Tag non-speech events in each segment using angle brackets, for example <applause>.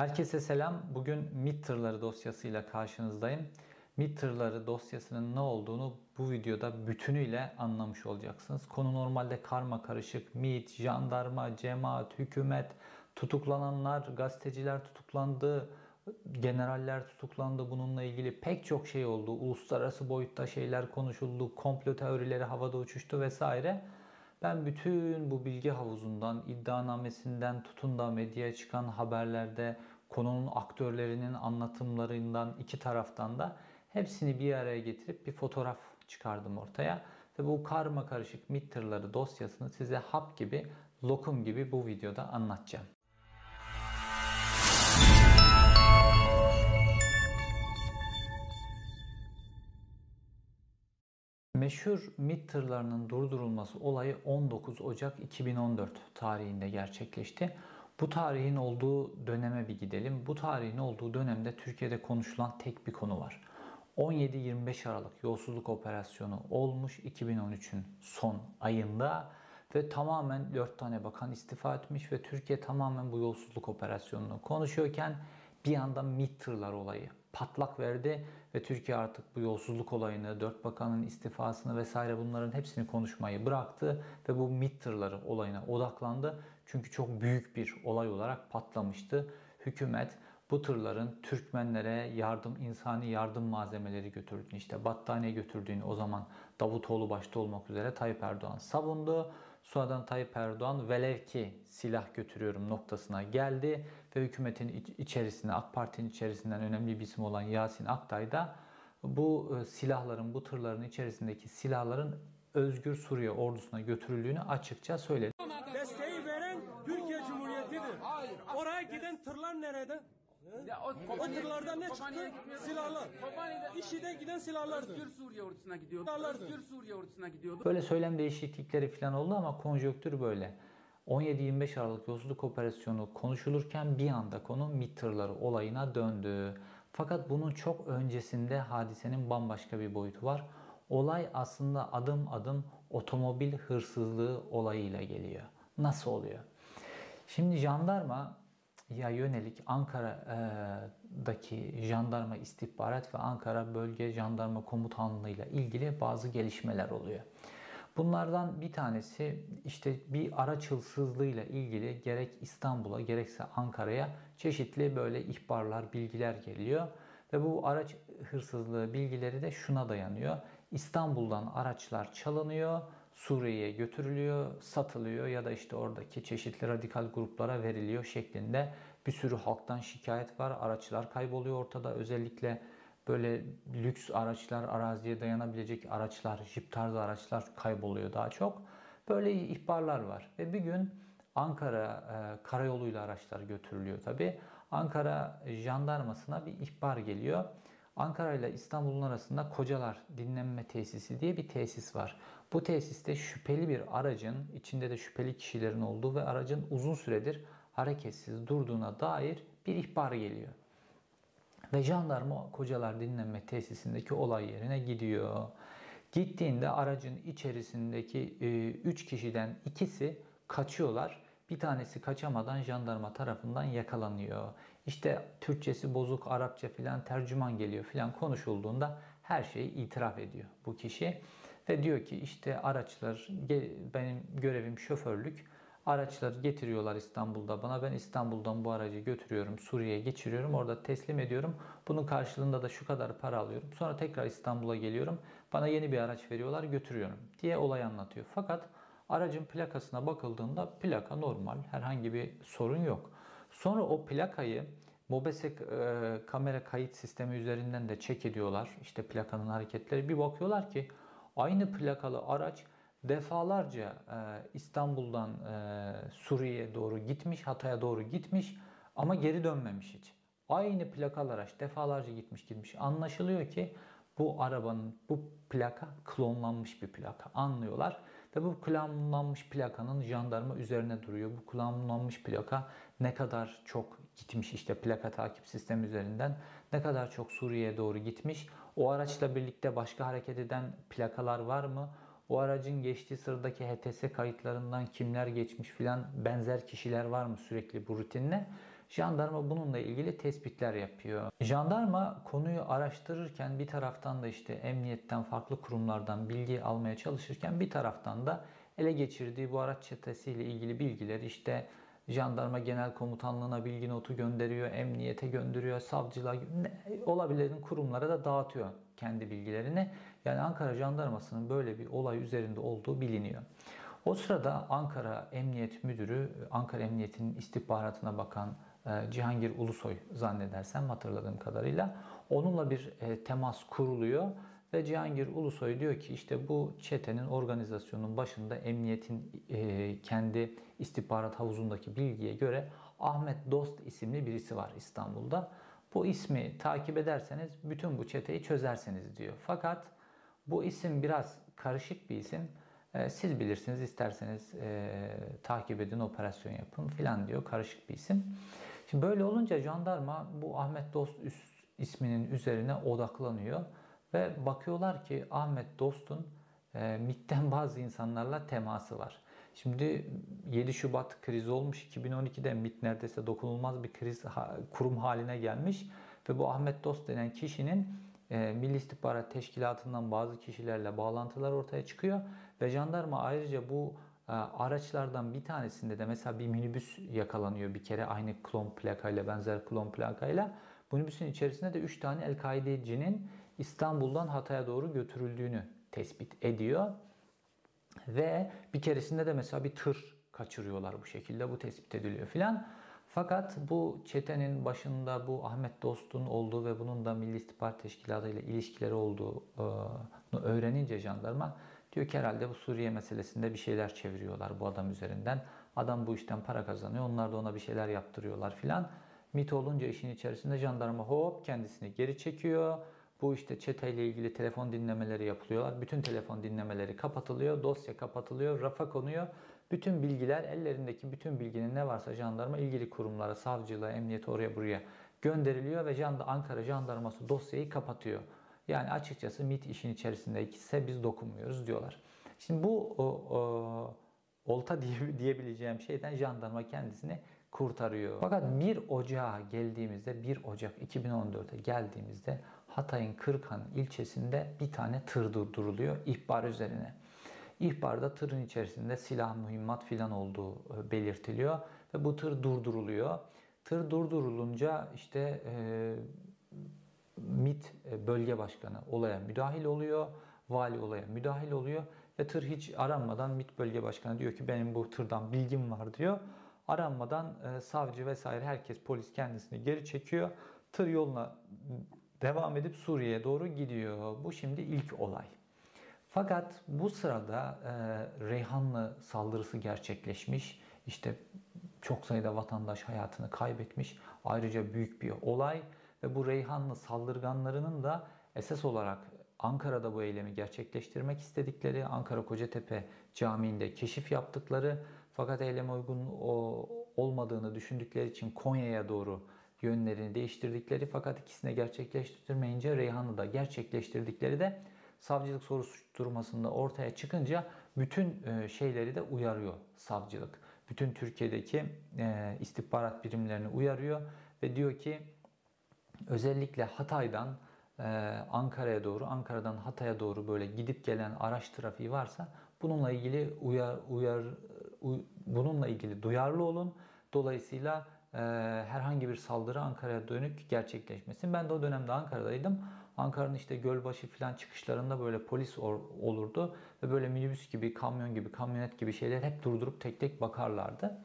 Herkese selam. Bugün MIT tırları dosyasıyla karşınızdayım. MIT tırları dosyasının ne olduğunu bu videoda bütünüyle anlamış olacaksınız. Konu normalde karma karışık. MIT, jandarma, cemaat, hükümet, tutuklananlar, gazeteciler tutuklandı, generaller tutuklandı. Bununla ilgili pek çok şey oldu. Uluslararası boyutta şeyler konuşuldu. Komplo teorileri havada uçuştu vesaire. Ben bütün bu bilgi havuzundan, iddianamesinden tutun da medyaya çıkan haberlerde konunun aktörlerinin anlatımlarından iki taraftan da hepsini bir araya getirip bir fotoğraf çıkardım ortaya. Ve bu karma karışık MIT tırları dosyasını size hap gibi, lokum gibi bu videoda anlatacağım. Meşhur MİT tırlarının durdurulması olayı 19 Ocak 2014 tarihinde gerçekleşti. Bu tarihin olduğu döneme bir gidelim. Bu tarihin olduğu dönemde Türkiye'de konuşulan tek bir konu var. 17-25 Aralık yolsuzluk operasyonu olmuş 2013'ün son ayında ve tamamen 4 tane bakan istifa etmiş ve Türkiye tamamen bu yolsuzluk operasyonunu konuşuyorken bir anda MİT olayı patlak verdi ve Türkiye artık bu yolsuzluk olayını, dört bakanın istifasını vesaire bunların hepsini konuşmayı bıraktı ve bu MİT olayına odaklandı. Çünkü çok büyük bir olay olarak patlamıştı. Hükümet bu tırların Türkmenlere yardım, insani yardım malzemeleri götürdüğünü, işte battaniye götürdüğünü o zaman Davutoğlu başta olmak üzere Tayyip Erdoğan savundu. Sonradan Tayyip Erdoğan velev ki silah götürüyorum noktasına geldi ve hükümetin içerisinde AK Parti'nin içerisinden önemli bir isim olan Yasin Aktay da bu e, silahların, bu tırların içerisindeki silahların Özgür Suriye ordusuna götürüldüğünü açıkça söyledi. Desteği veren Türkiye Cumhuriyeti'dir. Oraya giden tırlar nerede? Ya o, ne çıktı? Silahlar. İşide giden silahlardı. Özgür Suriye ordusuna gidiyordu. Silahlardı. Özgür Suriye ordusuna gidiyordu. Böyle söylem değişiklikleri falan oldu ama konjonktür böyle. 17-25 Aralık yolsuzluk operasyonu konuşulurken bir anda konu MİT tırları olayına döndü. Fakat bunun çok öncesinde hadisenin bambaşka bir boyutu var. Olay aslında adım adım otomobil hırsızlığı olayıyla geliyor. Nasıl oluyor? Şimdi jandarma ya yönelik Ankara'daki jandarma istihbarat ve Ankara Bölge Jandarma Komutanlığı ile ilgili bazı gelişmeler oluyor. Bunlardan bir tanesi işte bir araç hırsızlığıyla ilgili gerek İstanbul'a gerekse Ankara'ya çeşitli böyle ihbarlar, bilgiler geliyor. Ve bu araç hırsızlığı bilgileri de şuna dayanıyor. İstanbul'dan araçlar çalınıyor, Suriye'ye götürülüyor, satılıyor ya da işte oradaki çeşitli radikal gruplara veriliyor şeklinde bir sürü halktan şikayet var. Araçlar kayboluyor ortada. Özellikle böyle lüks araçlar, araziye dayanabilecek araçlar, jip tarzı araçlar kayboluyor daha çok. Böyle ihbarlar var. Ve bir gün Ankara e, karayoluyla araçlar götürülüyor tabi. Ankara jandarmasına bir ihbar geliyor. Ankara ile İstanbul'un arasında Kocalar Dinlenme Tesisi diye bir tesis var. Bu tesiste şüpheli bir aracın, içinde de şüpheli kişilerin olduğu ve aracın uzun süredir hareketsiz durduğuna dair bir ihbar geliyor. Ve jandarma Kocalar Dinlenme Tesisindeki olay yerine gidiyor. Gittiğinde aracın içerisindeki 3 kişiden ikisi kaçıyorlar. Bir tanesi kaçamadan jandarma tarafından yakalanıyor. İşte Türkçesi bozuk, Arapça filan tercüman geliyor filan konuşulduğunda her şeyi itiraf ediyor bu kişi. Ve diyor ki işte araçlar, benim görevim şoförlük. Araçları getiriyorlar İstanbul'da bana. Ben İstanbul'dan bu aracı götürüyorum, Suriye'ye geçiriyorum. Orada teslim ediyorum. Bunun karşılığında da şu kadar para alıyorum. Sonra tekrar İstanbul'a geliyorum. Bana yeni bir araç veriyorlar, götürüyorum diye olay anlatıyor. Fakat aracın plakasına bakıldığında plaka normal. Herhangi bir sorun yok. Sonra o plakayı Mobese e, kamera kayıt sistemi üzerinden de çek ediyorlar. İşte plakanın hareketleri. Bir bakıyorlar ki aynı plakalı araç defalarca e, İstanbul'dan e, Suriye'ye doğru gitmiş, Hatay'a doğru gitmiş ama geri dönmemiş hiç. Aynı plakalı araç defalarca gitmiş gitmiş. Anlaşılıyor ki bu arabanın bu plaka klonlanmış bir plaka anlıyorlar. Ve bu klonlanmış plakanın jandarma üzerine duruyor. Bu klonlanmış plaka ne kadar çok gitmiş işte plaka takip sistemi üzerinden ne kadar çok Suriye'ye doğru gitmiş. O araçla birlikte başka hareket eden plakalar var mı? O aracın geçtiği sıradaki HTS kayıtlarından kimler geçmiş filan benzer kişiler var mı sürekli bu rutinle? Jandarma bununla ilgili tespitler yapıyor. Jandarma konuyu araştırırken bir taraftan da işte emniyetten, farklı kurumlardan bilgi almaya çalışırken bir taraftan da ele geçirdiği bu araç çetesiyle ilgili bilgileri işte jandarma genel komutanlığına bilgi notu gönderiyor, emniyete gönderiyor, savcılığa ne- olabilen kurumlara da dağıtıyor kendi bilgilerini. Yani Ankara Jandarması'nın böyle bir olay üzerinde olduğu biliniyor. O sırada Ankara Emniyet Müdürü, Ankara Emniyet'in istihbaratına bakan e, Cihangir Ulusoy zannedersem hatırladığım kadarıyla onunla bir e, temas kuruluyor ve Cihangir Ulusoy diyor ki işte bu çetenin organizasyonun başında emniyetin e, kendi istihbarat havuzundaki bilgiye göre Ahmet Dost isimli birisi var İstanbul'da. Bu ismi takip ederseniz bütün bu çeteyi çözersiniz diyor. Fakat bu isim biraz karışık bir isim. E, siz bilirsiniz isterseniz e, takip edin, operasyon yapın filan diyor. Karışık bir isim. Şimdi böyle olunca jandarma bu Ahmet Dost isminin üzerine odaklanıyor ve bakıyorlar ki Ahmet Dost'un e, MİT'ten <laughs> bazı insanlarla teması var. Şimdi 7 Şubat krizi olmuş. 2012'de MİT neredeyse dokunulmaz bir kriz kurum haline gelmiş ve bu Ahmet Dost denen kişinin e, Milli İstihbarat Teşkilatı'ndan bazı kişilerle bağlantılar ortaya çıkıyor ve jandarma ayrıca bu e, araçlardan bir tanesinde de mesela bir minibüs yakalanıyor bir kere aynı klon plakayla benzer klon plakayla. Minibüsün içerisinde de 3 tane El-Kaide'cinin İstanbul'dan Hatay'a doğru götürüldüğünü tespit ediyor. Ve bir keresinde de mesela bir tır kaçırıyorlar bu şekilde bu tespit ediliyor filan. Fakat bu çetenin başında bu Ahmet Dost'un olduğu ve bunun da Milli İstihbarat Teşkilatı ile ilişkileri olduğunu öğrenince jandarma diyor ki herhalde bu Suriye meselesinde bir şeyler çeviriyorlar bu adam üzerinden. Adam bu işten para kazanıyor. Onlar da ona bir şeyler yaptırıyorlar filan. MIT olunca işin içerisinde jandarma hop kendisini geri çekiyor. Bu işte çeteyle ilgili telefon dinlemeleri yapılıyorlar. Bütün telefon dinlemeleri kapatılıyor. Dosya kapatılıyor. Rafa konuyor. Bütün bilgiler ellerindeki bütün bilginin ne varsa jandarma ilgili kurumlara, savcılığa, emniyete oraya buraya gönderiliyor ve Janda Ankara jandarması dosyayı kapatıyor. Yani açıkçası MIT işin içerisindeyse biz dokunmuyoruz diyorlar. Şimdi bu o, o, olta diye, diyebileceğim şeyden jandarma kendisini kurtarıyor. Fakat 1 Ocağa geldiğimizde 1 Ocak 2014'e geldiğimizde Hatay'ın Kırkhan ilçesinde bir tane tır durduruluyor ihbar üzerine. İhbarda tırın içerisinde silah, mühimmat filan olduğu e, belirtiliyor ve bu tır durduruluyor. Tır durdurulunca işte e, MİT e, bölge başkanı olaya müdahil oluyor, vali olaya müdahil oluyor ve tır hiç aranmadan MİT bölge başkanı diyor ki benim bu tırdan bilgim var diyor. Aranmadan e, savcı vesaire herkes polis kendisini geri çekiyor. Tır yoluna devam edip Suriye'ye doğru gidiyor. Bu şimdi ilk olay. Fakat bu sırada e, Reyhanlı saldırısı gerçekleşmiş. İşte çok sayıda vatandaş hayatını kaybetmiş. Ayrıca büyük bir olay ve bu Reyhanlı saldırganlarının da esas olarak Ankara'da bu eylemi gerçekleştirmek istedikleri, Ankara Kocatepe Camii'nde keşif yaptıkları fakat eyleme uygun o, olmadığını düşündükleri için Konya'ya doğru yönlerini değiştirdikleri fakat ikisini gerçekleştirmeyince Reyhanlı'da gerçekleştirdikleri de savcılık soruşturmasında ortaya çıkınca bütün e, şeyleri de uyarıyor savcılık. Bütün Türkiye'deki e, istihbarat birimlerini uyarıyor ve diyor ki özellikle Hatay'dan e, Ankara'ya doğru, Ankara'dan Hatay'a doğru böyle gidip gelen araç trafiği varsa bununla ilgili uyar uyar uy- bununla ilgili duyarlı olun. Dolayısıyla e, herhangi bir saldırı Ankara'ya dönük gerçekleşmesin. Ben de o dönemde Ankara'daydım. Ankara'nın işte Gölbaşı falan çıkışlarında böyle polis olurdu ve böyle minibüs gibi, kamyon gibi, kamyonet gibi şeyler hep durdurup tek tek bakarlardı.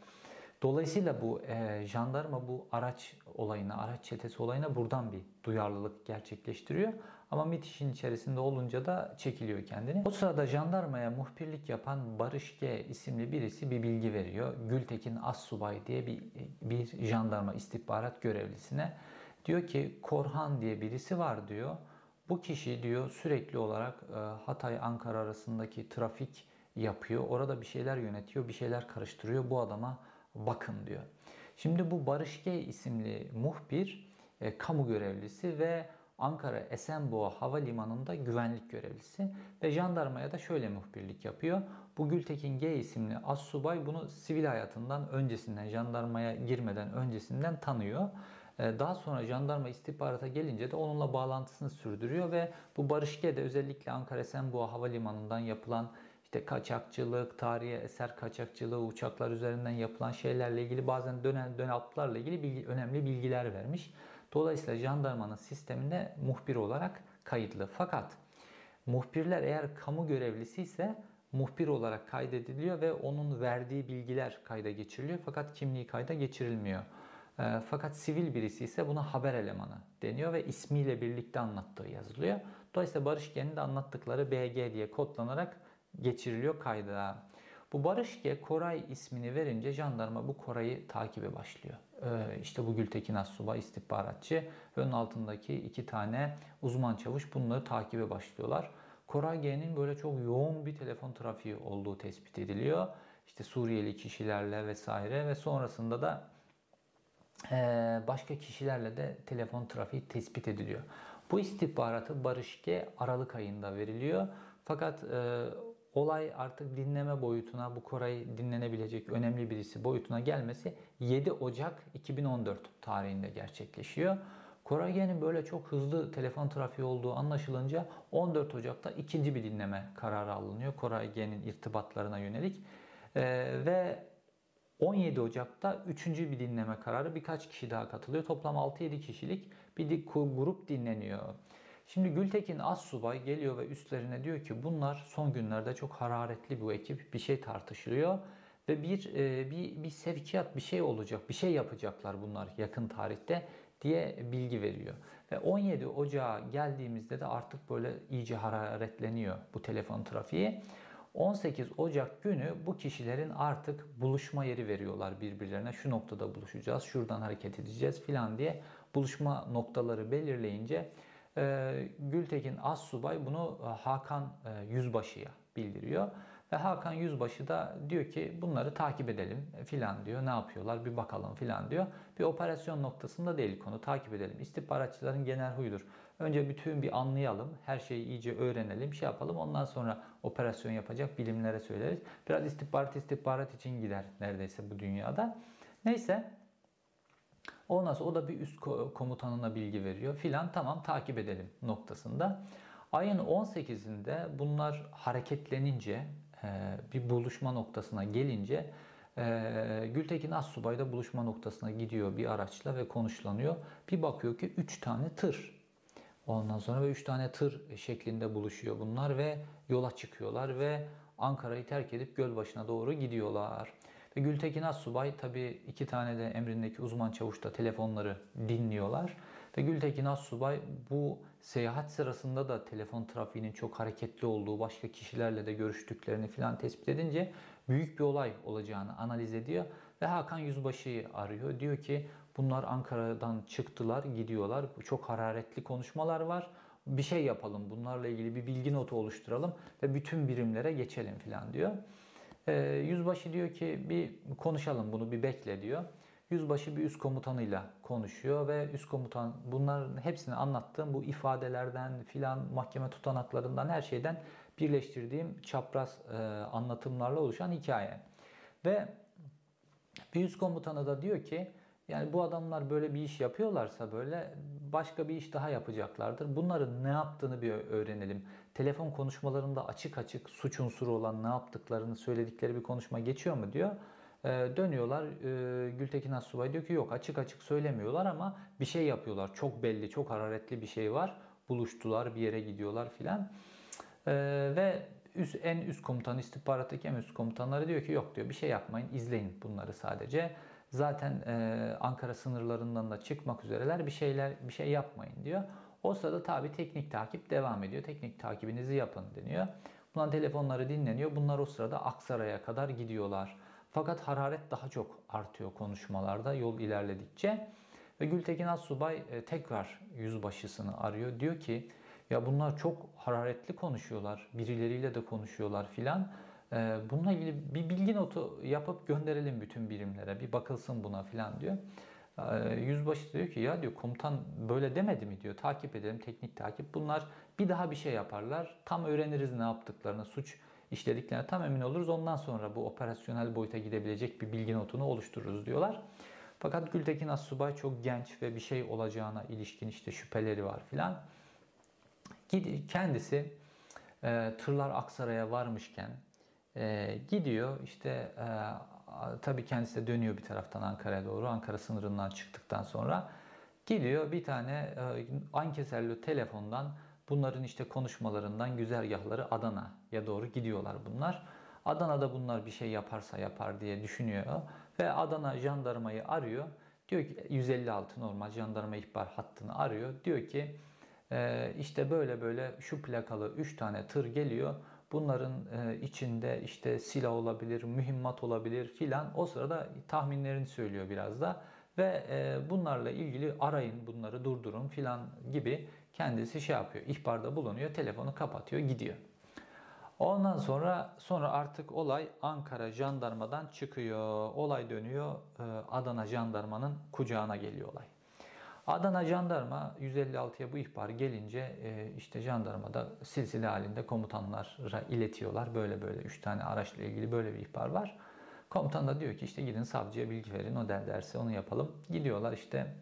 Dolayısıyla bu e, jandarma bu araç olayına, araç çetesi olayına buradan bir duyarlılık gerçekleştiriyor. Ama MİT işin içerisinde olunca da çekiliyor kendini. O sırada jandarmaya muhbirlik yapan Barış G isimli birisi bir bilgi veriyor. Gültekin Assubay diye bir, bir jandarma istihbarat görevlisine. Diyor ki Korhan diye birisi var diyor. Bu kişi diyor sürekli olarak e, Hatay-Ankara arasındaki trafik yapıyor. Orada bir şeyler yönetiyor, bir şeyler karıştırıyor. Bu adama bakın diyor. Şimdi bu Barış G isimli muhbir e, kamu görevlisi ve Ankara Esenboğa Havalimanı'nda güvenlik görevlisi ve jandarmaya da şöyle muhbirlik yapıyor. Bu Gültekin G isimli assubay bunu sivil hayatından öncesinden jandarmaya girmeden öncesinden tanıyor. Ee, Daha sonra jandarma istihbarata gelince de onunla bağlantısını sürdürüyor ve bu Barış G'de özellikle Ankara Esenboğa Havalimanı'ndan yapılan işte kaçakçılık, tarihi eser kaçakçılığı, uçaklar üzerinden yapılan şeylerle ilgili bazen dönen dönaltlarla ilgili bilgi, önemli bilgiler vermiş. Dolayısıyla jandarmanın sisteminde muhbir olarak kayıtlı. Fakat muhbirler eğer kamu görevlisi ise muhbir olarak kaydediliyor ve onun verdiği bilgiler kayda geçiriliyor fakat kimliği kayda geçirilmiyor. E, Fakat sivil birisi ise buna haber elemanı deniyor ve ismiyle birlikte anlattığı yazılıyor. Dolayısıyla Barış G'nin de anlattıkları BG diye kodlanarak geçiriliyor kayda. Bu Barış G Koray ismini verince jandarma bu Koray'ı takibe başlıyor. Ee, işte bu Gültekin Assubay istihbaratçı ve onun altındaki iki tane uzman çavuş bunları takibe başlıyorlar. Koray G'nin böyle çok yoğun bir telefon trafiği olduğu tespit ediliyor. İşte Suriyeli kişilerle vesaire ve sonrasında da ee, başka kişilerle de telefon trafiği tespit ediliyor. Bu istihbaratı Barış G Aralık ayında veriliyor. Fakat e, olay artık dinleme boyutuna, bu Koray dinlenebilecek önemli birisi boyutuna gelmesi 7 Ocak 2014 tarihinde gerçekleşiyor. Koray G'nin böyle çok hızlı telefon trafiği olduğu anlaşılınca 14 Ocak'ta ikinci bir dinleme kararı alınıyor. Koray G'nin irtibatlarına yönelik. Ee, ve 17 Ocak'ta üçüncü bir dinleme kararı birkaç kişi daha katılıyor. Toplam 6-7 kişilik bir grup dinleniyor. Şimdi Gültekin Assubay geliyor ve üstlerine diyor ki bunlar son günlerde çok hararetli bu ekip bir şey tartışılıyor ve bir e, bir bir sevkiyat bir şey olacak bir şey yapacaklar bunlar yakın tarihte diye bilgi veriyor. Ve 17 Ocağa geldiğimizde de artık böyle iyice hararetleniyor bu telefon trafiği. 18 Ocak günü bu kişilerin artık buluşma yeri veriyorlar birbirlerine. Şu noktada buluşacağız, şuradan hareket edeceğiz filan diye buluşma noktaları belirleyince Gültekin Assubay bunu e, Hakan e, Yüzbaşı'ya bildiriyor. Ve Hakan Yüzbaşı da diyor ki bunları takip edelim filan diyor. Ne yapıyorlar bir bakalım filan diyor. Bir operasyon noktasında değil konu takip edelim. İstihbaratçıların genel huyudur. Önce bütün bir anlayalım, her şeyi iyice öğrenelim, şey yapalım. Ondan sonra operasyon yapacak bilimlere söyleriz. Biraz istihbarat istihbarat için gider neredeyse bu dünyada. Neyse Ondan sonra o da bir üst ko- komutanına bilgi veriyor filan tamam takip edelim noktasında. Ayın 18'inde bunlar hareketlenince e, bir buluşma noktasına gelince e, Gültekin Assubay da buluşma noktasına gidiyor bir araçla ve konuşlanıyor. Bir bakıyor ki 3 tane tır. Ondan sonra ve 3 tane tır şeklinde buluşuyor bunlar ve yola çıkıyorlar ve Ankara'yı terk edip Gölbaşı'na doğru gidiyorlar. Ve Gültekin Assubay tabii iki tane de emrindeki uzman çavuş da telefonları dinliyorlar. Ve Gültekin Assubay bu seyahat sırasında da telefon trafiğinin çok hareketli olduğu, başka kişilerle de görüştüklerini filan tespit edince büyük bir olay olacağını analiz ediyor. Ve Hakan Yüzbaşı'yı arıyor. Diyor ki bunlar Ankara'dan çıktılar, gidiyorlar. Çok hararetli konuşmalar var. Bir şey yapalım, bunlarla ilgili bir bilgi notu oluşturalım ve bütün birimlere geçelim filan diyor. Ee, yüzbaşı diyor ki bir konuşalım bunu bir bekle diyor. Yüzbaşı bir üst komutanıyla konuşuyor ve üst komutan bunların hepsini anlattığım bu ifadelerden filan mahkeme tutanaklarından her şeyden birleştirdiğim çapraz e, anlatımlarla oluşan hikaye. Ve bir üst komutanı da diyor ki yani bu adamlar böyle bir iş yapıyorlarsa böyle başka bir iş daha yapacaklardır. Bunların ne yaptığını bir öğrenelim. Telefon konuşmalarında açık açık suç unsuru olan ne yaptıklarını söyledikleri bir konuşma geçiyor mu diyor. Ee, dönüyorlar e, Gültekin Assubay diyor ki yok açık açık söylemiyorlar ama bir şey yapıyorlar. Çok belli çok hararetli bir şey var. Buluştular bir yere gidiyorlar filan. Ee, ve üst, en üst komutan istihbarattaki en üst komutanları diyor ki yok diyor bir şey yapmayın izleyin bunları sadece. Zaten e, Ankara sınırlarından da çıkmak üzereler bir şeyler bir şey yapmayın diyor. O sırada tabi teknik takip devam ediyor. Teknik takibinizi yapın deniyor. Bunların telefonları dinleniyor. Bunlar o sırada Aksaray'a kadar gidiyorlar. Fakat hararet daha çok artıyor konuşmalarda yol ilerledikçe. Ve Gültekin Assubay e, tekrar yüzbaşısını arıyor. Diyor ki ya bunlar çok hararetli konuşuyorlar. Birileriyle de konuşuyorlar filan. E, bununla ilgili bir bilgi notu yapıp gönderelim bütün birimlere. Bir bakılsın buna filan diyor. Ee, Yüzbaşı diyor ki ya diyor komutan böyle demedi mi diyor. Takip edelim teknik takip. Bunlar bir daha bir şey yaparlar. Tam öğreniriz ne yaptıklarını, suç işlediklerine tam emin oluruz. Ondan sonra bu operasyonel boyuta gidebilecek bir bilgi notunu oluştururuz diyorlar. Fakat Gültekin Assubay çok genç ve bir şey olacağına ilişkin işte şüpheleri var filan. Kendisi e, tırlar Aksaray'a varmışken e, gidiyor işte e, tabii kendisi de dönüyor bir taraftan Ankara'ya doğru. Ankara sınırından çıktıktan sonra gidiyor bir tane e, ankeserli telefondan bunların işte konuşmalarından güzergahları Adana'ya doğru gidiyorlar bunlar. Adana'da bunlar bir şey yaparsa yapar diye düşünüyor ve Adana jandarmayı arıyor. Diyor ki 156 normal jandarma ihbar hattını arıyor. Diyor ki e, işte böyle böyle şu plakalı 3 tane tır geliyor. Bunların e, içinde işte silah olabilir, mühimmat olabilir filan. O sırada tahminlerini söylüyor biraz da. Ve e, bunlarla ilgili arayın bunları durdurun filan gibi kendisi şey yapıyor. ihbarda bulunuyor. Telefonu kapatıyor gidiyor. Ondan sonra sonra artık olay Ankara jandarmadan çıkıyor. Olay dönüyor e, Adana jandarmanın kucağına geliyor olay. Adana jandarma 156'ya bu ihbar gelince e, işte jandarmada silsile halinde komutanlara iletiyorlar. Böyle böyle 3 tane araçla ilgili böyle bir ihbar var. Komutan da diyor ki işte gidin savcıya bilgi verin o der derse onu yapalım. Gidiyorlar işte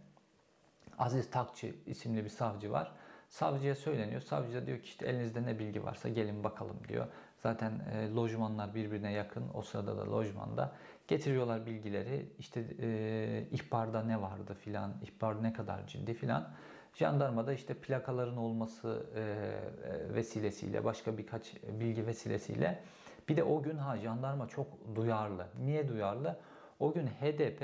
Aziz Takçı isimli bir savcı var. Savcıya söyleniyor. Savcı da diyor ki işte elinizde ne bilgi varsa gelin bakalım diyor. Zaten e, lojmanlar birbirine yakın. O sırada da lojmanda. Getiriyorlar bilgileri. İşte e, ihbarda ne vardı filan, ihbar ne kadar ciddi filan. Jandarmada işte plakaların olması e, e, vesilesiyle, başka birkaç bilgi vesilesiyle. Bir de o gün ha jandarma çok duyarlı. Niye duyarlı? O gün HDP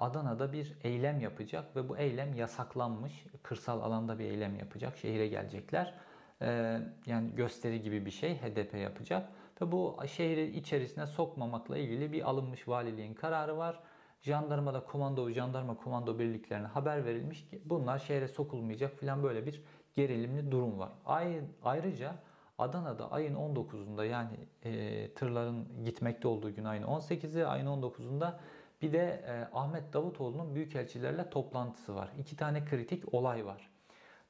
Adana'da bir eylem yapacak ve bu eylem yasaklanmış. Kırsal alanda bir eylem yapacak. Şehire gelecekler. Ee, yani gösteri gibi bir şey HDP yapacak. Ve bu şehri içerisine sokmamakla ilgili bir alınmış valiliğin kararı var. Jandarmada komando, jandarma komando birliklerine haber verilmiş ki bunlar şehre sokulmayacak filan böyle bir gerilimli durum var. Ayrıca Adana'da ayın 19'unda yani e, tırların gitmekte olduğu gün ayın 18'i, ayın 19'unda bir de e, Ahmet Davutoğlu'nun büyükelçilerle toplantısı var. İki tane kritik olay var.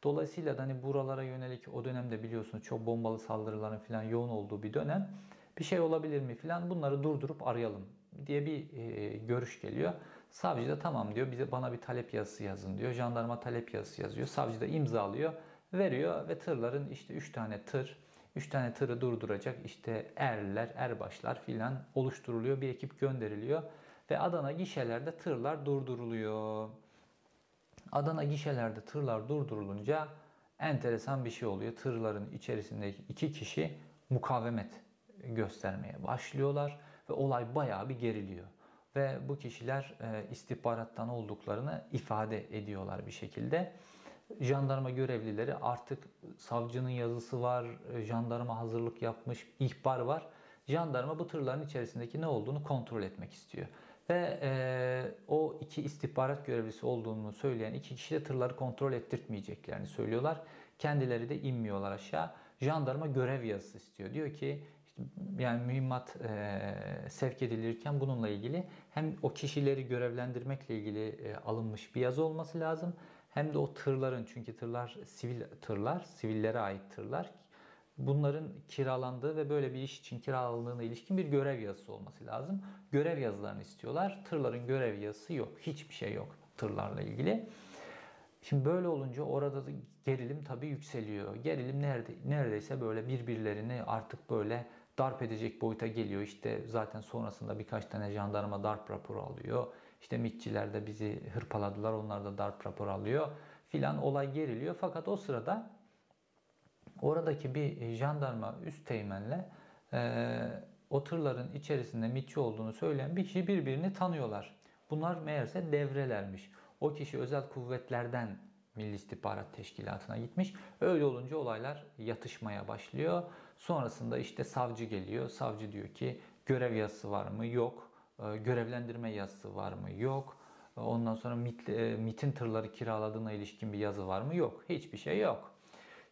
Dolayısıyla da hani buralara yönelik o dönemde biliyorsunuz çok bombalı saldırıların falan yoğun olduğu bir dönem. Bir şey olabilir mi falan bunları durdurup arayalım diye bir e, görüş geliyor. Savcı da tamam diyor bize bana bir talep yazısı yazın diyor. Jandarma talep yazısı yazıyor. Savcı da imzalıyor, veriyor ve tırların işte 3 tane tır, 3 tane tırı durduracak işte erler, erbaşlar filan oluşturuluyor. Bir ekip gönderiliyor ve Adana gişelerde tırlar durduruluyor. Adana gişelerde tırlar durdurulunca enteresan bir şey oluyor. Tırların içerisindeki iki kişi mukavemet göstermeye başlıyorlar ve olay bayağı bir geriliyor. Ve bu kişiler e, istihbarattan olduklarını ifade ediyorlar bir şekilde. Jandarma görevlileri artık savcının yazısı var, e, jandarma hazırlık yapmış, ihbar var. Jandarma bu tırların içerisindeki ne olduğunu kontrol etmek istiyor. Ve e, o iki istihbarat görevlisi olduğunu söyleyen iki kişi de tırları kontrol ettirtmeyeceklerini söylüyorlar. Kendileri de inmiyorlar aşağı. Jandarma görev yazısı istiyor. Diyor ki işte, yani mühimmat e, sevk edilirken bununla ilgili hem o kişileri görevlendirmekle ilgili e, alınmış bir yazı olması lazım. Hem de o tırların çünkü tırlar sivil tırlar, sivillere ait tırlar bunların kiralandığı ve böyle bir iş için kiralandığına ilişkin bir görev yazısı olması lazım. Görev yazılarını istiyorlar. Tırların görev yazısı yok. Hiçbir şey yok tırlarla ilgili. Şimdi böyle olunca orada da gerilim tabii yükseliyor. Gerilim nerede, neredeyse böyle birbirlerini artık böyle darp edecek boyuta geliyor. İşte zaten sonrasında birkaç tane jandarma darp raporu alıyor. İşte mitçiler de bizi hırpaladılar. Onlar da darp raporu alıyor. Filan olay geriliyor. Fakat o sırada oradaki bir jandarma üst teğmenle e, o tırların içerisinde mitçi olduğunu söyleyen bir kişi birbirini tanıyorlar. Bunlar meğerse devrelermiş. O kişi özel kuvvetlerden Milli İstihbarat Teşkilatı'na gitmiş. Öyle olunca olaylar yatışmaya başlıyor. Sonrasında işte savcı geliyor. Savcı diyor ki görev yazısı var mı? Yok. E, görevlendirme yazısı var mı? Yok. Ondan sonra MIT, e, MIT'in tırları kiraladığına ilişkin bir yazı var mı? Yok. Hiçbir şey yok.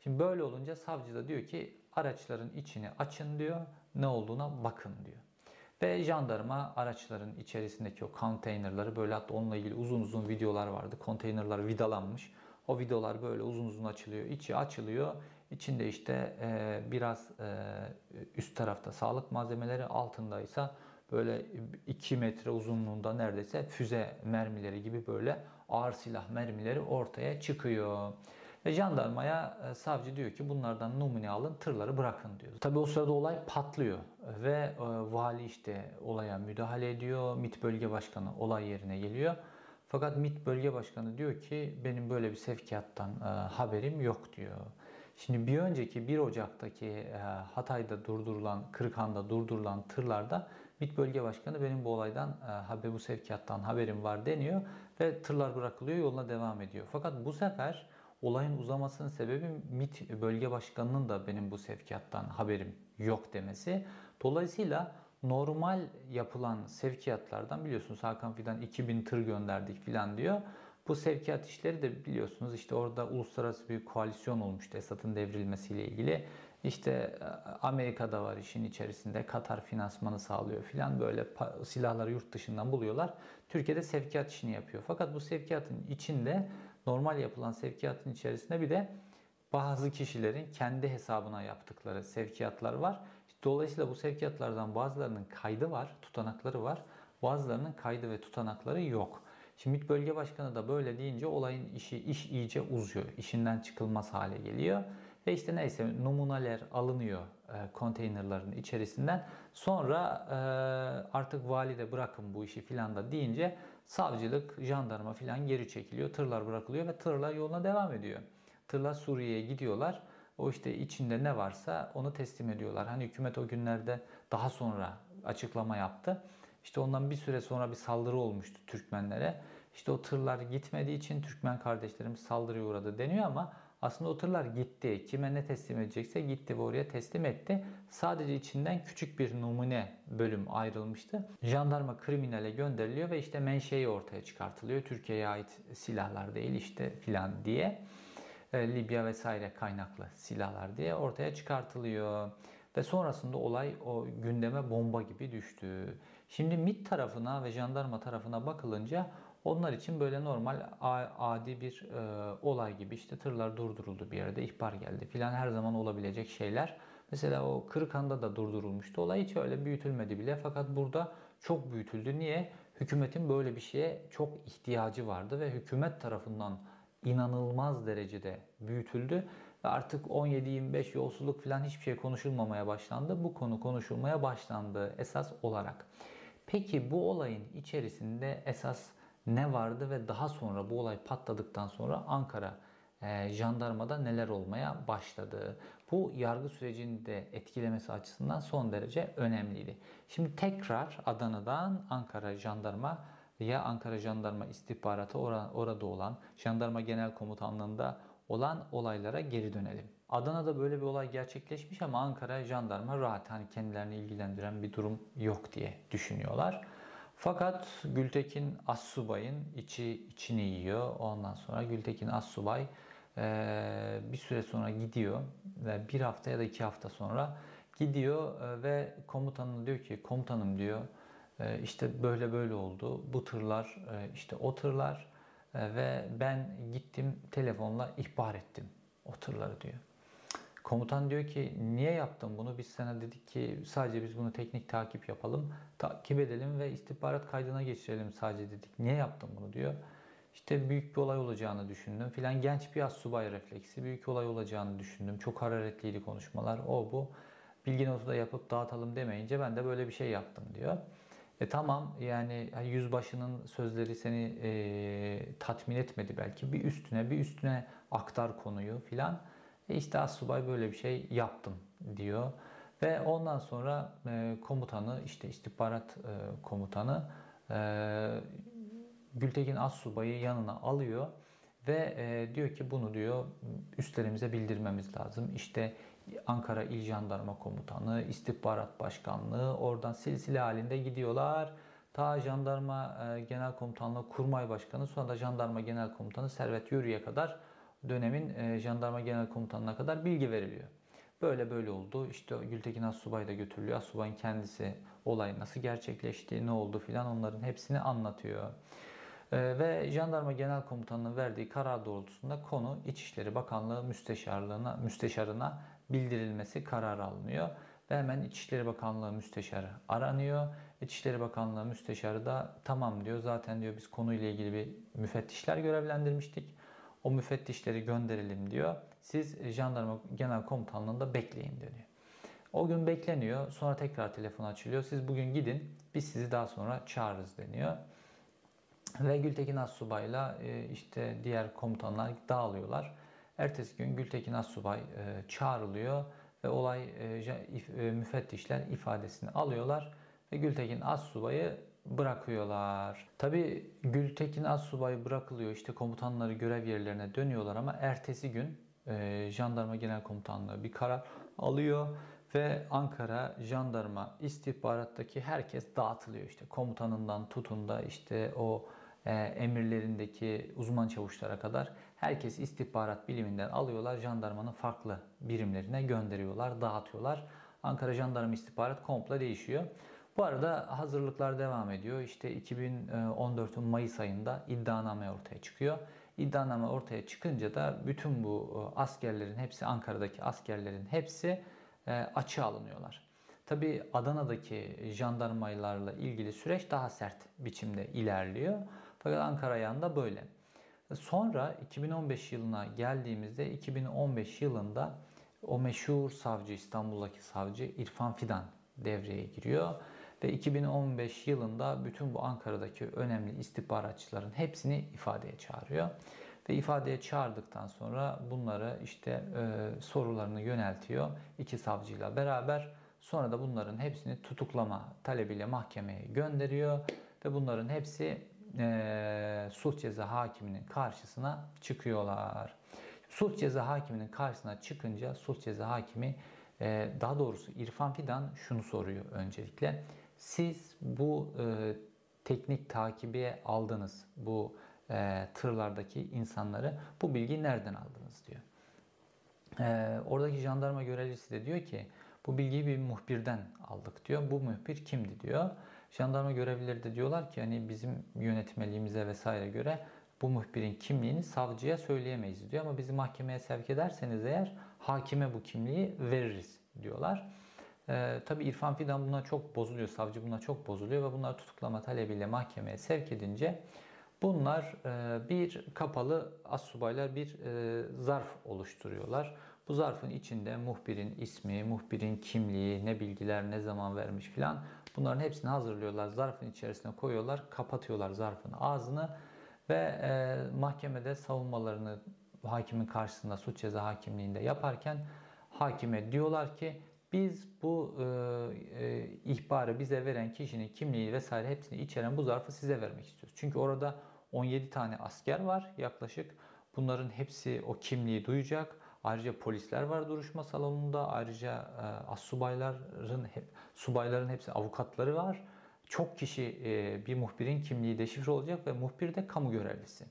Şimdi böyle olunca savcı da diyor ki araçların içini açın diyor. Ne olduğuna bakın diyor. Ve jandarma araçların içerisindeki o konteynerları böyle hatta onunla ilgili uzun uzun videolar vardı. Konteynerlar vidalanmış. O vidalar böyle uzun uzun açılıyor. İçi açılıyor. İçinde işte e, biraz e, üst tarafta sağlık malzemeleri altındaysa böyle 2 metre uzunluğunda neredeyse füze mermileri gibi böyle ağır silah mermileri ortaya çıkıyor. Ve jandarmaya e, savcı diyor ki bunlardan numune alın tırları bırakın diyor. Tabii o sırada olay patlıyor ve e, vali işte olaya müdahale ediyor. MİT bölge başkanı olay yerine geliyor. Fakat MİT bölge başkanı diyor ki benim böyle bir sevkiyattan e, haberim yok diyor. Şimdi bir önceki 1 Ocak'taki Hatay'da durdurulan, Kırıkhan'da durdurulan tırlarda MİT bölge başkanı benim bu olaydan bu sevkiyattan haberim var deniyor ve tırlar bırakılıyor yoluna devam ediyor. Fakat bu sefer olayın uzamasının sebebi MİT bölge başkanının da benim bu sevkiyattan haberim yok demesi. Dolayısıyla normal yapılan sevkiyatlardan biliyorsunuz Hakan Fidan 2000 tır gönderdik filan diyor. Bu sevkiyat işleri de biliyorsunuz işte orada uluslararası bir koalisyon olmuştu Esad'ın devrilmesiyle ilgili. İşte e, Amerika'da var işin içerisinde Katar finansmanı sağlıyor filan böyle silahları yurt dışından buluyorlar. Türkiye'de sevkiyat işini yapıyor. Fakat bu sevkiyatın içinde normal yapılan sevkiyatın içerisinde bir de bazı kişilerin kendi hesabına yaptıkları sevkiyatlar var. Dolayısıyla bu sevkiyatlardan bazılarının kaydı var, tutanakları var. Bazılarının kaydı ve tutanakları yok. Şimdi MİT Bölge Başkanı da böyle deyince olayın işi iş iyice uzuyor. İşinden çıkılmaz hale geliyor. Ve işte neyse numuneler alınıyor e, konteynerların içerisinden. Sonra e, artık valide bırakın bu işi filan da deyince savcılık, jandarma filan geri çekiliyor. Tırlar bırakılıyor ve tırlar yoluna devam ediyor. Tırlar Suriye'ye gidiyorlar. O işte içinde ne varsa onu teslim ediyorlar. Hani hükümet o günlerde daha sonra açıklama yaptı. İşte ondan bir süre sonra bir saldırı olmuştu Türkmenlere. İşte o tırlar gitmediği için Türkmen kardeşlerimiz saldırıya uğradı deniyor ama aslında o tırlar gitti. Kime ne teslim edecekse gitti ve oraya teslim etti. Sadece içinden küçük bir numune bölüm ayrılmıştı. Jandarma kriminale gönderiliyor ve işte menşei ortaya çıkartılıyor. Türkiye'ye ait silahlar değil işte filan diye. E, Libya vesaire kaynaklı silahlar diye ortaya çıkartılıyor. Ve sonrasında olay o gündeme bomba gibi düştü. Şimdi MİT tarafına ve jandarma tarafına bakılınca onlar için böyle normal adi bir e, olay gibi işte tırlar durduruldu bir yerde ihbar geldi filan her zaman olabilecek şeyler. Mesela o Kırıkhan'da da durdurulmuştu. Olay hiç öyle büyütülmedi bile fakat burada çok büyütüldü. Niye? Hükümetin böyle bir şeye çok ihtiyacı vardı ve hükümet tarafından inanılmaz derecede büyütüldü ve artık 17-25 yolsuzluk falan hiçbir şey konuşulmamaya başlandı. Bu konu konuşulmaya başlandı esas olarak. Peki bu olayın içerisinde esas ne vardı ve daha sonra bu olay patladıktan sonra Ankara e, jandarmada neler olmaya başladı? Bu yargı sürecini de etkilemesi açısından son derece önemliydi. Şimdi tekrar Adana'dan Ankara jandarma veya Ankara Jandarma İstihbaratı orada olan Jandarma Genel Komutanlığı'nda olan olaylara geri dönelim. Adana'da böyle bir olay gerçekleşmiş ama Ankara Jandarma rahat hani kendilerini ilgilendiren bir durum yok diye düşünüyorlar. Fakat Gültekin Assubay'ın içi içini yiyor. Ondan sonra Gültekin Assubay bir süre sonra gidiyor ve bir hafta ya da iki hafta sonra gidiyor ve komutanına diyor ki komutanım diyor işte böyle böyle oldu. Bu tırlar işte o tırlar ve ben gittim telefonla ihbar ettim o tırları diyor. Komutan diyor ki niye yaptın bunu? Biz sana dedik ki sadece biz bunu teknik takip yapalım. Takip edelim ve istihbarat kaydına geçirelim sadece dedik. Niye yaptın bunu diyor. İşte büyük bir olay olacağını düşündüm filan. Genç bir subay refleksi. Büyük olay olacağını düşündüm. Çok hararetliydi konuşmalar. O bu. Bilgi notu da yapıp dağıtalım demeyince ben de böyle bir şey yaptım diyor. E tamam yani yüzbaşının sözleri seni e, tatmin etmedi belki. Bir üstüne bir üstüne aktar konuyu filan. E işte Assubay böyle bir şey yaptım diyor. Ve ondan sonra e, komutanı işte istihbarat e, komutanı e, Gültekin Assubay'ı yanına alıyor ve e, diyor ki bunu diyor üstlerimize bildirmemiz lazım. İşte Ankara İl Jandarma Komutanı, İstihbarat Başkanlığı oradan silsile halinde gidiyorlar. Ta Jandarma e, Genel Komutanlığı Kurmay Başkanı sonra da Jandarma Genel Komutanı Servet Yürü'ye kadar dönemin e, Jandarma Genel Komutanlığı'na kadar bilgi veriliyor. Böyle böyle oldu. İşte Gültekin Assubay da götürülüyor. Assubay'ın kendisi olay nasıl gerçekleşti, ne oldu filan onların hepsini anlatıyor. Ee, ve Jandarma Genel Komutanı'nın verdiği karar doğrultusunda konu İçişleri Bakanlığı Müsteşarlığına, Müsteşarına bildirilmesi kararı alınıyor. Ve hemen İçişleri Bakanlığı Müsteşarı aranıyor. İçişleri Bakanlığı Müsteşarı da tamam diyor. Zaten diyor biz konuyla ilgili bir müfettişler görevlendirmiştik. O müfettişleri gönderelim diyor. Siz Jandarma Genel Komutanlığı'nda bekleyin diyor. O gün bekleniyor. Sonra tekrar telefon açılıyor. Siz bugün gidin. Biz sizi daha sonra çağırırız deniyor. Ve Gültekin Assubay'la e, işte diğer komutanlar dağılıyorlar. Ertesi gün Gültekin Assubay e, çağrılıyor ve olay e, müfettişler ifadesini alıyorlar ve Gültekin Assubay'ı bırakıyorlar. Tabi Gültekin Assubay bırakılıyor işte komutanları görev yerlerine dönüyorlar ama ertesi gün e, Jandarma Genel Komutanlığı bir karar alıyor ve Ankara Jandarma istihbarattaki herkes dağıtılıyor işte komutanından tutun da işte o e, emirlerindeki uzman çavuşlara kadar herkes istihbarat biliminden alıyorlar jandarmanın farklı birimlerine gönderiyorlar dağıtıyorlar. Ankara Jandarma istihbarat komple değişiyor. Bu arada hazırlıklar devam ediyor. İşte 2014'ün Mayıs ayında iddianame ortaya çıkıyor. İddianame ortaya çıkınca da bütün bu e, askerlerin hepsi Ankara'daki askerlerin hepsi e, açığa alınıyorlar. Tabi Adana'daki jandarmaylarla ilgili süreç daha sert biçimde ilerliyor. Fakat Ankara yanında böyle. Sonra 2015 yılına geldiğimizde 2015 yılında o meşhur savcı İstanbul'daki savcı İrfan Fidan devreye giriyor. Ve 2015 yılında bütün bu Ankara'daki önemli istihbaratçıların hepsini ifadeye çağırıyor. Ve ifadeye çağırdıktan sonra bunları işte e, sorularını yöneltiyor iki savcıyla beraber. Sonra da bunların hepsini tutuklama talebiyle mahkemeye gönderiyor. Ve bunların hepsi e, sulh ceza hakiminin karşısına çıkıyorlar. Sulh ceza hakiminin karşısına çıkınca sulh ceza hakimi e, daha doğrusu İrfan Fidan şunu soruyor öncelikle. Siz bu e, teknik takibe aldınız bu e, tırlardaki insanları bu bilgiyi nereden aldınız diyor. E, oradaki jandarma görevlisi de diyor ki bu bilgiyi bir muhbirden aldık diyor. Bu muhbir kimdi diyor. Jandarma görevlileri de diyorlar ki hani bizim yönetmeliğimize vesaire göre bu muhbirin kimliğini savcıya söyleyemeyiz diyor ama bizi mahkemeye sevk ederseniz eğer hakime bu kimliği veririz diyorlar. Ee, tabii İrfan Fidan buna çok bozuluyor, savcı buna çok bozuluyor ve bunlar tutuklama talebiyle mahkemeye sevk edince bunlar e, bir kapalı assubaylar bir e, zarf oluşturuyorlar. Bu zarfın içinde muhbirin ismi, muhbirin kimliği, ne bilgiler, ne zaman vermiş filan bunların hepsini hazırlıyorlar. Zarfın içerisine koyuyorlar, kapatıyorlar zarfın ağzını ve e, mahkemede savunmalarını hakimin karşısında suç ceza hakimliğinde yaparken hakime diyorlar ki biz bu e, e, ihbarı bize veren kişinin kimliği vesaire hepsini içeren bu zarfı size vermek istiyoruz. Çünkü orada 17 tane asker var yaklaşık. Bunların hepsi o kimliği duyacak. Ayrıca polisler var duruşma salonunda. Ayrıca e, assubayların, hep, subayların hepsi avukatları var. Çok kişi e, bir muhbirin kimliği deşifre olacak ve muhbir de kamu görevlisi.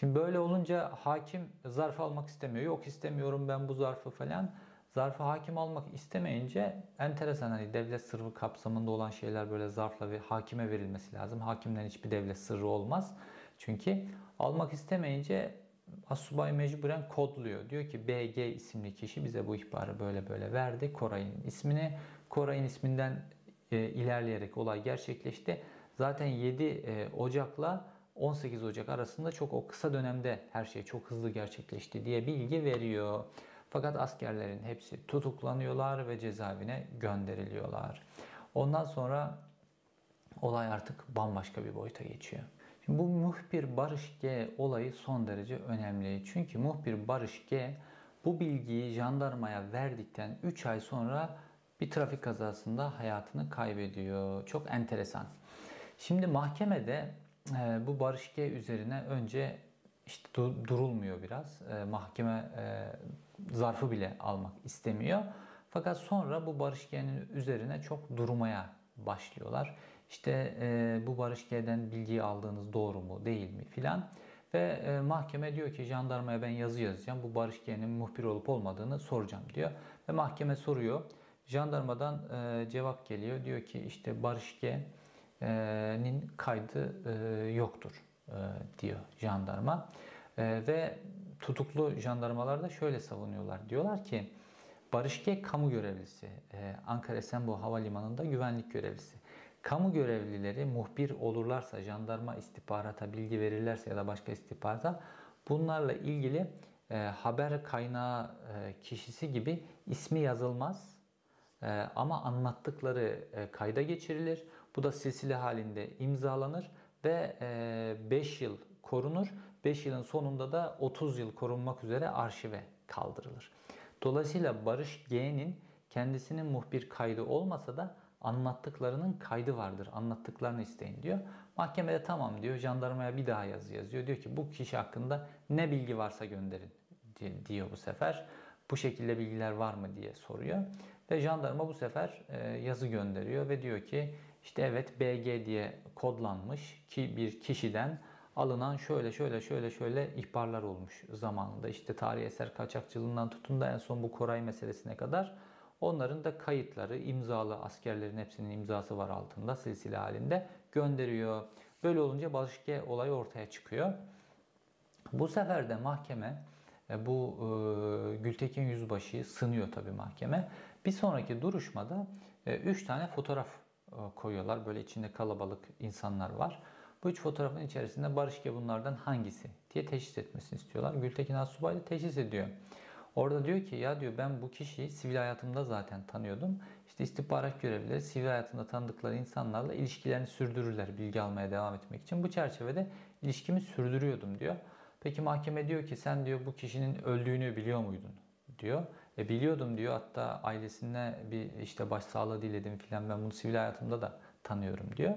Şimdi böyle olunca hakim zarfı almak istemiyor. Yok istemiyorum ben bu zarfı falan. Zarfı hakim almak istemeyince enteresan hani devlet sırrı kapsamında olan şeyler böyle zarfla ve hakime verilmesi lazım. Hakimden hiçbir devlet sırrı olmaz. Çünkü almak istemeyince Asubay mecburen kodluyor. Diyor ki BG isimli kişi bize bu ihbarı böyle böyle verdi. Koray'ın ismini. Koray'ın isminden e, ilerleyerek olay gerçekleşti. Zaten 7 e, Ocak'la 18 Ocak arasında çok o kısa dönemde her şey çok hızlı gerçekleşti diye bilgi veriyor. Fakat askerlerin hepsi tutuklanıyorlar ve cezaevine gönderiliyorlar. Ondan sonra olay artık bambaşka bir boyuta geçiyor. Şimdi bu muhbir Barış G olayı son derece önemli. Çünkü muhbir Barış G bu bilgiyi jandarmaya verdikten 3 ay sonra bir trafik kazasında hayatını kaybediyor. Çok enteresan. Şimdi mahkemede e, bu Barış G üzerine önce işte durulmuyor biraz. E, mahkeme e, zarfı bile almak istemiyor. Fakat sonra bu Barış G'nin üzerine çok durmaya başlıyorlar. İşte e, bu Barış G'den bilgiyi aldığınız doğru mu değil mi filan. Ve e, mahkeme diyor ki jandarmaya ben yazı yazacağım. Bu Barış G'nin muhbir olup olmadığını soracağım diyor. Ve mahkeme soruyor. Jandarmadan e, cevap geliyor. Diyor ki işte Barış G'nin kaydı e, yoktur e, diyor jandarma. E, ve tutuklu jandarmalar da şöyle savunuyorlar. Diyorlar ki Barış G kamu görevlisi. E, Ankara Esenboğa Havalimanı'nda güvenlik görevlisi. Kamu görevlileri muhbir olurlarsa, jandarma istihbarata bilgi verirlerse ya da başka istihbarata bunlarla ilgili e, haber kaynağı e, kişisi gibi ismi yazılmaz. E, ama anlattıkları e, kayda geçirilir. Bu da silsile halinde imzalanır ve 5 yıl korunur. 5 yılın sonunda da 30 yıl korunmak üzere arşive kaldırılır. Dolayısıyla Barış G'nin kendisinin muhbir kaydı olmasa da anlattıklarının kaydı vardır. Anlattıklarını isteyin diyor. Mahkemede tamam diyor. Jandarmaya bir daha yazı yazıyor. Diyor ki bu kişi hakkında ne bilgi varsa gönderin diyor bu sefer. Bu şekilde bilgiler var mı diye soruyor. Ve jandarma bu sefer e, yazı gönderiyor ve diyor ki işte evet BG diye kodlanmış ki bir kişiden alınan şöyle şöyle şöyle şöyle ihbarlar olmuş zamanında. İşte tarihi eser kaçakçılığından tutun da en son bu Koray meselesine kadar onların da kayıtları imzalı askerlerin hepsinin imzası var altında silsile halinde gönderiyor. Böyle olunca Barışke olayı ortaya çıkıyor. Bu sefer de mahkeme e, bu e, Gültekin Yüzbaşı'yı sınıyor tabii mahkeme. Bir sonraki duruşmada 3 e, tane fotoğraf e, koyuyorlar. Böyle içinde kalabalık insanlar var. Bu üç fotoğrafın içerisinde Barış Ge bunlardan hangisi diye teşhis etmesini istiyorlar. Gültekin Asubay da teşhis ediyor. Orada diyor ki ya diyor ben bu kişiyi sivil hayatımda zaten tanıyordum. İşte istihbarat görevlileri sivil hayatında tanıdıkları insanlarla ilişkilerini sürdürürler bilgi almaya devam etmek için. Bu çerçevede ilişkimi sürdürüyordum diyor. Peki mahkeme diyor ki sen diyor bu kişinin öldüğünü biliyor muydun diyor. E biliyordum diyor hatta ailesine bir işte başsağlığı diledim filan ben bunu sivil hayatımda da tanıyorum diyor.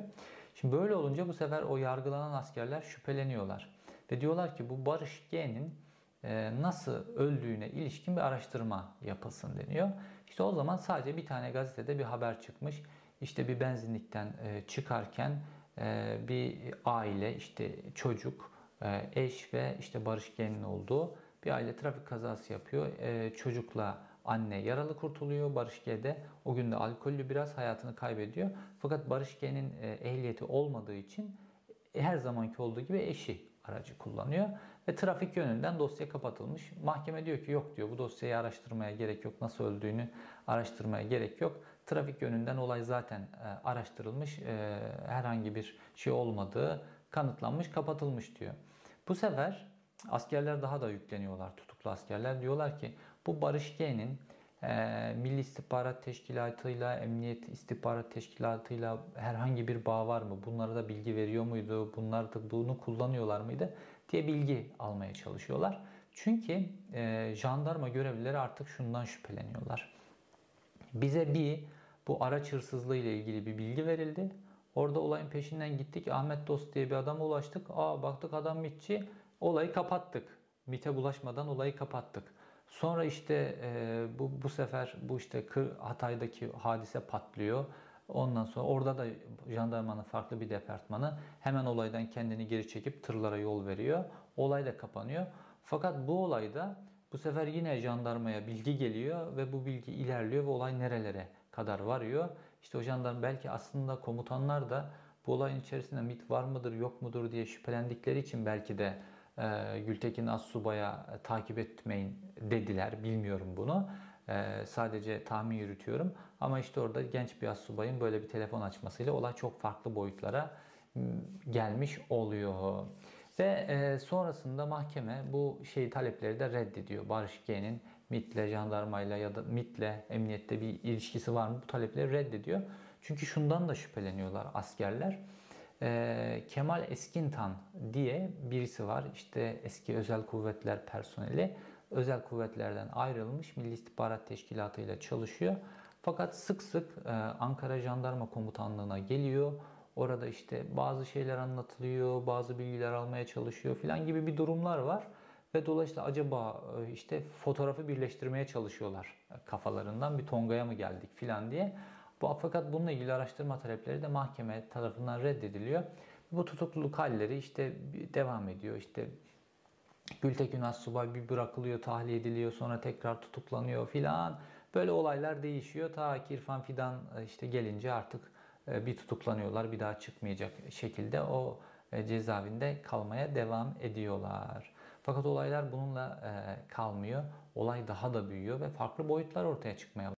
Şimdi böyle olunca bu sefer o yargılanan askerler şüpheleniyorlar. Ve diyorlar ki bu Barış G'nin e, nasıl öldüğüne ilişkin bir araştırma yapılsın deniyor. İşte o zaman sadece bir tane gazetede bir haber çıkmış. İşte bir benzinlikten e, çıkarken e, bir aile işte çocuk, eş ve işte Barış G'nin olduğu bir aile trafik kazası yapıyor. Çocukla Anne yaralı kurtuluyor. Barış G de o gün de alkollü biraz hayatını kaybediyor. Fakat Barış G'nin e, ehliyeti olmadığı için her zamanki olduğu gibi eşi aracı kullanıyor. Ve trafik yönünden dosya kapatılmış. Mahkeme diyor ki yok diyor bu dosyayı araştırmaya gerek yok. Nasıl öldüğünü araştırmaya gerek yok. Trafik yönünden olay zaten e, araştırılmış. E, herhangi bir şey olmadığı kanıtlanmış, kapatılmış diyor. Bu sefer askerler daha da yükleniyorlar tutuklu askerler. Diyorlar ki bu Barış G'nin e, Milli İstihbarat Teşkilatı'yla, Emniyet İstihbarat Teşkilatı'yla herhangi bir bağ var mı? Bunlara da bilgi veriyor muydu? Bunlar da bunu kullanıyorlar mıydı? diye bilgi almaya çalışıyorlar. Çünkü e, jandarma görevlileri artık şundan şüpheleniyorlar. Bize bir bu araç hırsızlığı ile ilgili bir bilgi verildi. Orada olayın peşinden gittik. Ahmet Dost diye bir adama ulaştık. Aa baktık adam mitçi. Olayı kapattık. MIT'e bulaşmadan olayı kapattık. Sonra işte e, bu bu sefer bu işte Kır Hatay'daki hadise patlıyor. Ondan sonra orada da jandarmanın farklı bir departmanı hemen olaydan kendini geri çekip tırlara yol veriyor. Olay da kapanıyor. Fakat bu olayda bu sefer yine jandarmaya bilgi geliyor ve bu bilgi ilerliyor ve olay nerelere kadar varıyor. İşte o jandarma belki aslında komutanlar da bu olayın içerisinde MIT var mıdır yok mudur diye şüphelendikleri için belki de Gültekin Assubay'a e, takip etmeyin dediler. Bilmiyorum bunu. E, sadece tahmin yürütüyorum. Ama işte orada genç bir assubayın böyle bir telefon açmasıyla olay çok farklı boyutlara gelmiş oluyor. Ve e, sonrasında mahkeme bu şey talepleri de reddediyor. Barış G'nin MIT'le, jandarmayla ya da MIT'le emniyette bir ilişkisi var mı? Bu talepleri reddediyor. Çünkü şundan da şüpheleniyorlar askerler. E, Kemal Eskintan diye birisi var. İşte eski özel kuvvetler personeli. Özel kuvvetlerden ayrılmış Milli İstihbarat Teşkilatı ile çalışıyor. Fakat sık sık e, Ankara Jandarma Komutanlığı'na geliyor. Orada işte bazı şeyler anlatılıyor, bazı bilgiler almaya çalışıyor filan gibi bir durumlar var. Ve dolayısıyla acaba e, işte fotoğrafı birleştirmeye çalışıyorlar kafalarından bir Tonga'ya mı geldik filan diye. Bu fakat bununla ilgili araştırma talepleri de mahkeme tarafından reddediliyor. Bu tutukluluk halleri işte devam ediyor. İşte Gültekin Assubay bir bırakılıyor, tahliye ediliyor, sonra tekrar tutuklanıyor filan. Böyle olaylar değişiyor. Ta ki İrfan Fidan e, işte gelince artık e, bir tutuklanıyorlar, bir daha çıkmayacak şekilde o e, cezaevinde kalmaya devam ediyorlar. Fakat olaylar bununla kalmıyor. Olay daha da büyüyor ve farklı boyutlar ortaya çıkmaya